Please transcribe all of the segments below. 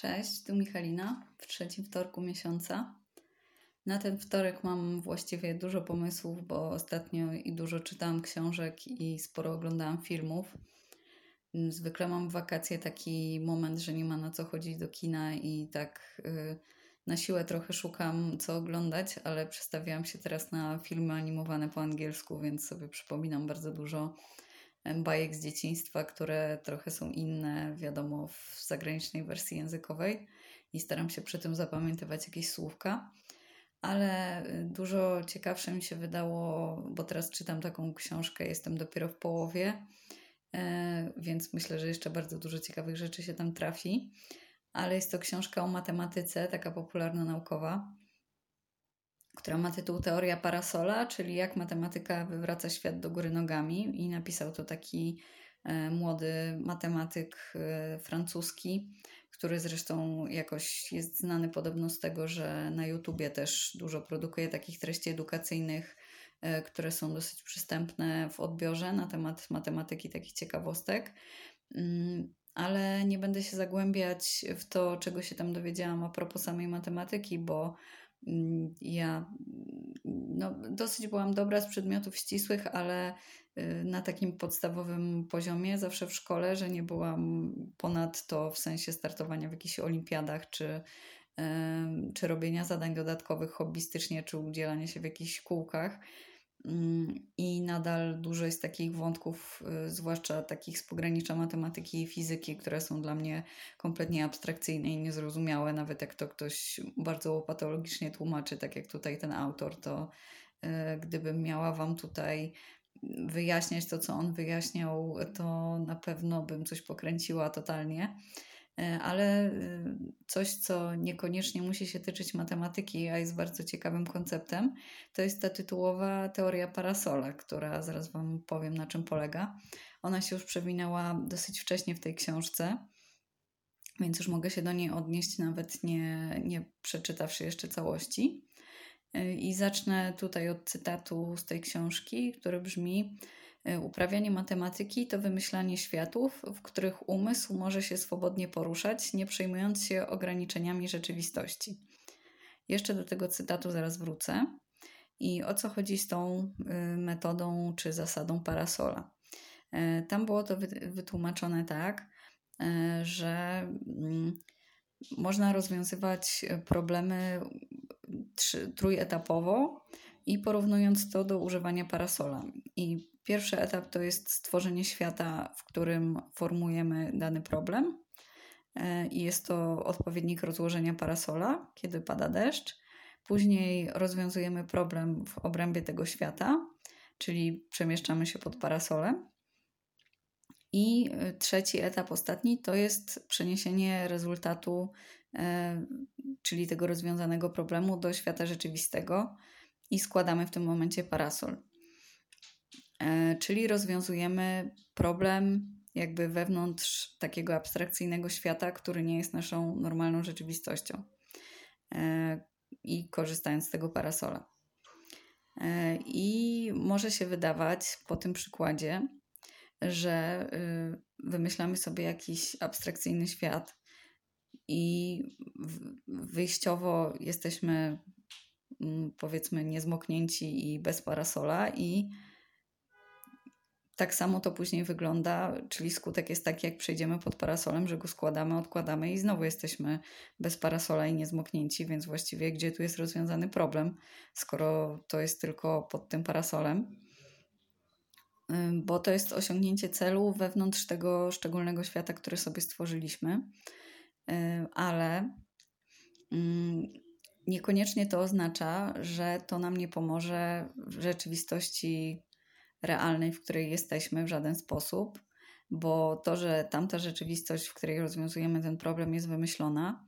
Cześć, tu Michalina w trzecim wtorku miesiąca. Na ten wtorek mam właściwie dużo pomysłów, bo ostatnio i dużo czytałam książek i sporo oglądałam filmów. Zwykle mam w wakacje taki moment, że nie ma na co chodzić do kina i tak yy, na siłę trochę szukam co oglądać, ale przestawiałam się teraz na filmy animowane po angielsku, więc sobie przypominam bardzo dużo bajek z dzieciństwa, które trochę są inne, wiadomo, w zagranicznej wersji językowej i staram się przy tym zapamiętywać jakieś słówka. Ale y, dużo ciekawsze mi się wydało, bo teraz czytam taką książkę, jestem dopiero w połowie, e, więc myślę, że jeszcze bardzo dużo ciekawych rzeczy się tam trafi. Ale jest to książka o matematyce, taka popularno-naukowa która ma tytuł Teoria parasola, czyli jak matematyka wywraca świat do góry nogami. I napisał to taki e, młody matematyk e, francuski, który zresztą jakoś jest znany podobno z tego, że na YouTubie też dużo produkuje takich treści edukacyjnych, e, które są dosyć przystępne w odbiorze na temat matematyki, takich ciekawostek. Mm, ale nie będę się zagłębiać w to, czego się tam dowiedziałam a propos samej matematyki, bo ja no, dosyć byłam dobra z przedmiotów ścisłych, ale y, na takim podstawowym poziomie, zawsze w szkole, że nie byłam ponad to w sensie startowania w jakichś olimpiadach czy, czy robienia zadań dodatkowych hobbystycznie, czy udzielania się w jakichś kółkach. Mm, I nadal dużo jest takich wątków, y, zwłaszcza takich z pogranicza matematyki i fizyki, które są dla mnie kompletnie abstrakcyjne i niezrozumiałe. Nawet jak to ktoś bardzo patologicznie tłumaczy, tak jak tutaj ten autor, to y, gdybym miała Wam tutaj wyjaśniać to, co on wyjaśniał, to na pewno bym coś pokręciła totalnie. E, ale y, coś, co niekoniecznie musi się tyczyć matematyki, a jest bardzo ciekawym konceptem, to jest ta tytułowa teoria parasola, która zaraz Wam powiem, na czym polega. Ona się już przewinęła dosyć wcześnie w tej książce, więc już mogę się do niej odnieść, nawet nie, nie przeczytawszy jeszcze całości. E, I zacznę tutaj od cytatu z tej książki, który brzmi: uprawianie matematyki to wymyślanie światów, w których umysł może się swobodnie poruszać, nie przejmując się ograniczeniami rzeczywistości. Jeszcze do tego cytatu zaraz wrócę. I o co chodzi z tą y, metodą czy zasadą parasola? E, tam było to wytłumaczone tak, że mm, można rozwiązywać problemy trójetapowo i porównując to do używania parasola. I Pierwszy etap to jest stworzenie świata, w którym formujemy dany problem. E, I jest to odpowiednik rozłożenia parasola, kiedy pada deszcz. Później rozwiązujemy problem w obrębie tego świata, czyli przemieszczamy się pod parasolem. I e, trzeci etap, ostatni, to jest przeniesienie rezultatu, e, czyli tego rozwiązanego problemu, do świata rzeczywistego i składamy w tym momencie parasol. E, czyli rozwiązujemy problem jakby wewnątrz takiego abstrakcyjnego świata, który nie jest naszą normalną rzeczywistością e, i korzystając z tego parasola. E, I może się wydawać po tym przykładzie, że y, wymyślamy sobie jakiś abstrakcyjny świat i wyjściowo jesteśmy mm, powiedzmy niezmoknięci i bez parasola i tak samo to później wygląda, czyli skutek jest taki, jak przejdziemy pod parasolem, że go składamy, odkładamy i znowu jesteśmy bez parasola i niezmoknięci, więc właściwie gdzie tu jest rozwiązany problem, skoro to jest tylko pod tym parasolem? Bo to jest osiągnięcie celu wewnątrz tego szczególnego świata, który sobie stworzyliśmy, ale niekoniecznie to oznacza, że to nam nie pomoże w rzeczywistości realnej, w której jesteśmy w żaden sposób, bo to, że tamta rzeczywistość, w której rozwiązujemy ten problem, jest wymyślona,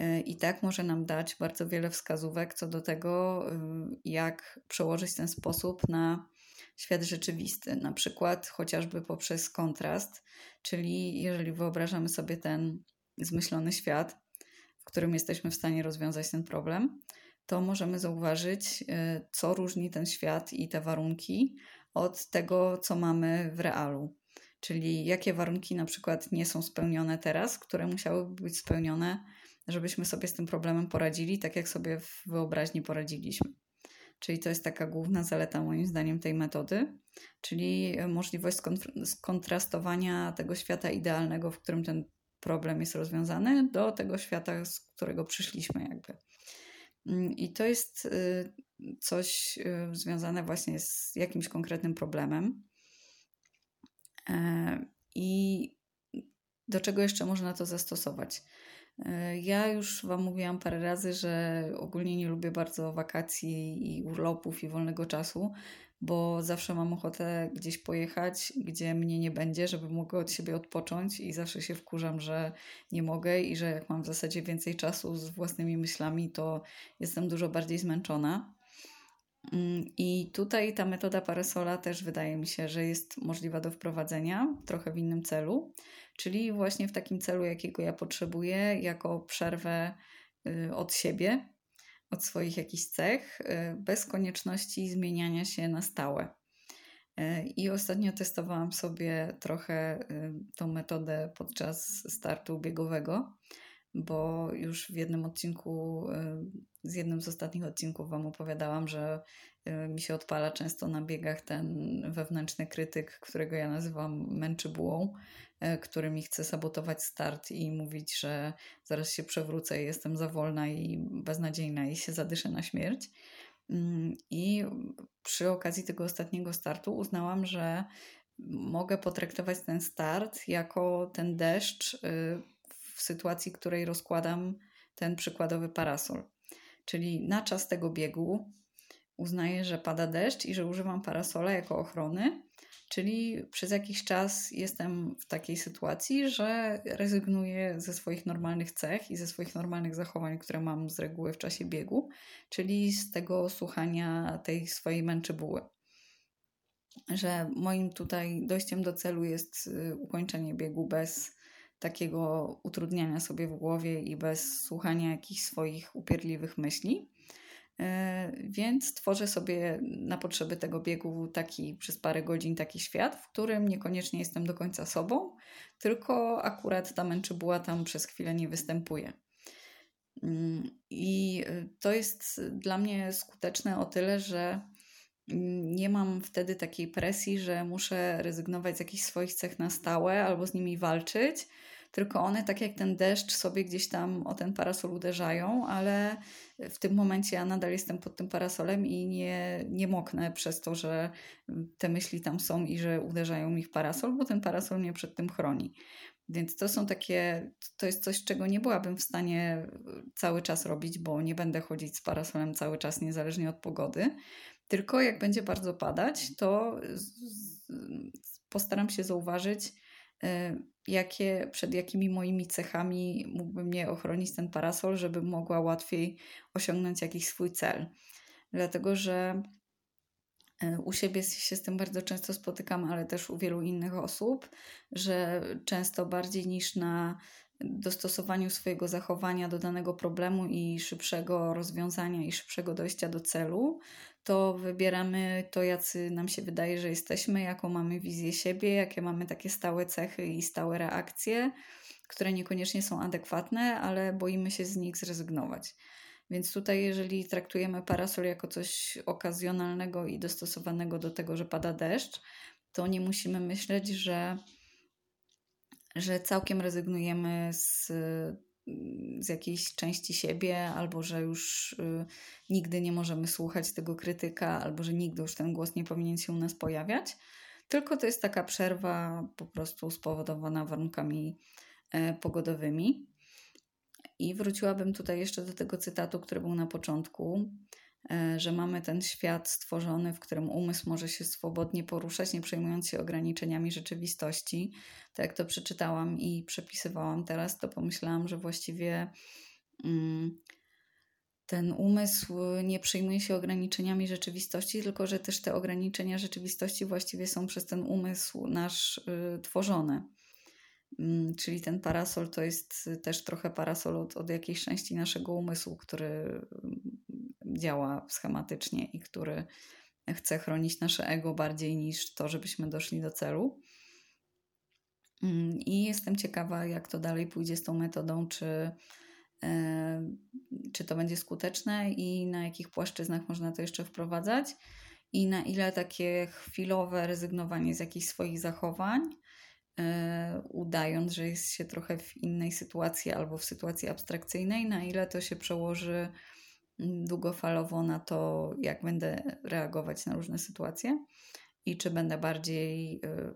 y, i tak może nam dać bardzo wiele wskazówek co do tego, y, jak przełożyć ten sposób na świat rzeczywisty. Na przykład chociażby poprzez kontrast, czyli jeżeli wyobrażamy sobie ten zmyślony świat, w którym jesteśmy w stanie rozwiązać ten problem, to możemy zauważyć, y, co różni ten świat i te warunki od tego, co mamy w realu. Czyli jakie warunki na przykład nie są spełnione teraz, które musiałyby być spełnione, żebyśmy sobie z tym problemem poradzili, tak jak sobie w wyobraźni poradziliśmy. Czyli to jest taka główna zaleta, moim zdaniem, tej metody, czyli możliwość skontrastowania tego świata idealnego, w którym ten problem jest rozwiązany, do tego świata, z którego przyszliśmy, jakby. Mm, I to jest y, coś y, związane właśnie z jakimś konkretnym problemem. E, I do czego jeszcze można to zastosować? E, ja już Wam mówiłam parę razy, że ogólnie nie lubię bardzo wakacji i urlopów i wolnego czasu, bo zawsze mam ochotę gdzieś pojechać, gdzie mnie nie będzie, żeby mogła od siebie odpocząć i zawsze się wkurzam, że nie mogę i że jak mam w zasadzie więcej czasu z własnymi myślami, to jestem dużo bardziej zmęczona. Mm, I tutaj ta metoda parasola też wydaje mi się, że jest możliwa do wprowadzenia trochę w innym celu, czyli właśnie w takim celu, jakiego ja potrzebuję, jako przerwę y, od siebie, od swoich jakichś cech, y, bez konieczności zmieniania się na stałe. Y, I ostatnio testowałam sobie trochę tą metodę podczas startu biegowego, bo już w jednym odcinku z jednym z ostatnich odcinków Wam opowiadałam, że y, mi się odpala często na biegach ten wewnętrzny krytyk, którego ja nazywam męczybułą, y, który mi chce sabotować start i mówić, że zaraz się przewrócę i jestem za wolna i beznadziejna i się zadyszę na śmierć. Mm, I przy okazji tego ostatniego startu uznałam, że mogę potraktować ten start jako ten deszcz y, w sytuacji, której rozkładam ten przykładowy parasol. Czyli na czas tego biegu uznaję, że pada deszcz i że używam parasola jako ochrony, czyli przez jakiś czas jestem w takiej sytuacji, że rezygnuję ze swoich normalnych cech i ze swoich normalnych zachowań, które mam z reguły w czasie biegu, czyli z tego słuchania tej swojej męczybuły. Że moim tutaj dojściem do celu jest y, ukończenie biegu bez takiego utrudniania sobie w głowie i bez słuchania jakichś swoich upierdliwych myśli. E, więc tworzę sobie na potrzeby tego biegu taki przez parę godzin taki świat, w którym niekoniecznie jestem do końca sobą, tylko akurat ta męczybuła tam przez chwilę nie występuje. Mm, I to jest dla mnie skuteczne o tyle, że nie mam wtedy takiej presji, że muszę rezygnować z jakichś swoich cech na stałe albo z nimi walczyć, tylko one tak jak ten deszcz sobie gdzieś tam o ten parasol uderzają, ale w tym momencie ja nadal jestem pod tym parasolem i nie, nie moknę przez to, że te myśli tam są i że uderzają mi w parasol, bo ten parasol mnie przed tym chroni. Więc to są takie, to jest coś, czego nie byłabym w stanie cały czas robić, bo nie będę chodzić z parasolem cały czas, niezależnie od pogody. Tylko jak będzie bardzo padać, to postaram się zauważyć, jakie, przed jakimi moimi cechami mógłby mnie ochronić ten parasol, żeby mogła łatwiej osiągnąć jakiś swój cel. Dlatego, że y, u siebie się z tym bardzo często spotykam, ale też u wielu innych osób, że często bardziej niż na dostosowaniu swojego zachowania do danego problemu i szybszego rozwiązania i szybszego dojścia do celu, to wybieramy to, jacy nam się wydaje, że jesteśmy, jaką mamy wizję siebie, jakie mamy takie stałe cechy i stałe reakcje, które niekoniecznie są adekwatne, ale boimy się z nich zrezygnować. Więc tutaj, jeżeli traktujemy parasol jako coś okazjonalnego i dostosowanego do tego, że pada deszcz, to nie musimy myśleć, że, że całkiem rezygnujemy z z jakiejś części siebie, albo że już y, nigdy nie możemy słuchać tego krytyka, albo że nigdy już ten głos nie powinien się u nas pojawiać. Tylko to jest taka przerwa po prostu spowodowana warunkami e, pogodowymi. I wróciłabym tutaj jeszcze do tego cytatu, który był na początku, że mamy ten świat stworzony, w którym umysł może się swobodnie poruszać, nie przejmując się ograniczeniami rzeczywistości. Tak jak to przeczytałam i przepisywałam teraz, to pomyślałam, że właściwie mm, ten umysł nie przejmuje się ograniczeniami rzeczywistości, tylko że też te ograniczenia rzeczywistości właściwie są przez ten umysł nasz y, tworzone. Mm, czyli ten parasol to jest też trochę parasol od, od jakiejś części naszego umysłu, który działa schematycznie i który chce chronić nasze ego bardziej niż to, żebyśmy doszli do celu. Mm, I jestem ciekawa, jak to dalej pójdzie z tą metodą, czy, e, czy to będzie skuteczne i na jakich płaszczyznach można to jeszcze wprowadzać, i na ile takie chwilowe rezygnowanie z jakichś swoich zachowań, e, udając, że jest się trochę w innej sytuacji albo w sytuacji abstrakcyjnej, na ile to się przełoży długofalowo na to, jak będę reagować na różne sytuacje i czy będę bardziej e,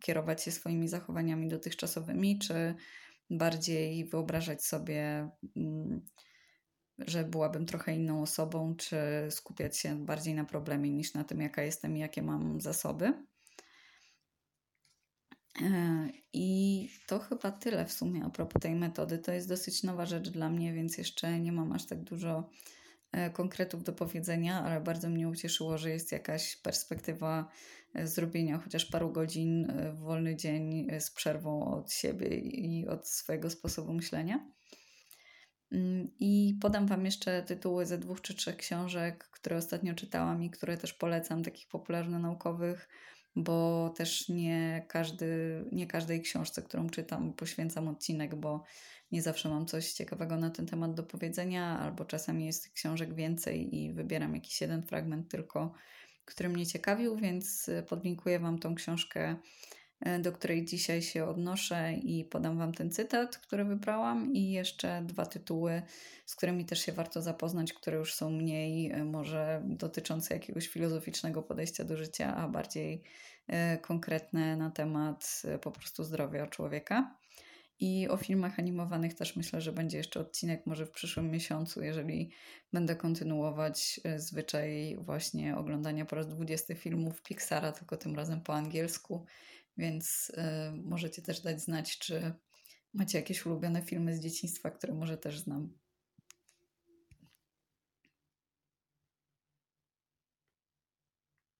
kierować się swoimi zachowaniami dotychczasowymi, czy bardziej wyobrażać sobie, mm, że byłabym trochę inną osobą, czy skupiać się bardziej na problemie niż na tym, jaka jestem i jakie mam zasoby. E, I to chyba tyle w sumie a propos tej metody. To jest dosyć nowa rzecz dla mnie, więc jeszcze nie mam aż tak dużo konkretów do powiedzenia, ale bardzo mnie ucieszyło, że jest jakaś perspektywa e, zrobienia chociaż paru godzin e, w wolny dzień z przerwą od siebie i od swojego sposobu myślenia. Mm, I podam Wam jeszcze tytuły ze dwóch czy trzech książek, które ostatnio czytałam i które też polecam, takich popularno-naukowych, bo też nie, każdy, nie każdej książce, którą czytam, poświęcam odcinek, bo nie zawsze mam coś ciekawego na ten temat do powiedzenia, albo czasami jest książek więcej i wybieram jakiś jeden fragment tylko, który mnie ciekawił, więc podlinkuję Wam tą książkę, do której dzisiaj się odnoszę i podam Wam ten cytat, który wybrałam i jeszcze dwa tytuły, z którymi też się warto zapoznać, które już są mniej y, może dotyczące jakiegoś filozoficznego podejścia do życia, a bardziej konkretne na temat po prostu zdrowia człowieka. I o filmach animowanych też myślę, że będzie jeszcze odcinek może w przyszłym miesiącu, jeżeli będę kontynuować e, zwyczaj właśnie oglądania po raz 20 filmów Pixara, tylko tym razem po angielsku. Więc y, możecie też dać znać, czy macie jakieś ulubione filmy z dzieciństwa, które może też znam.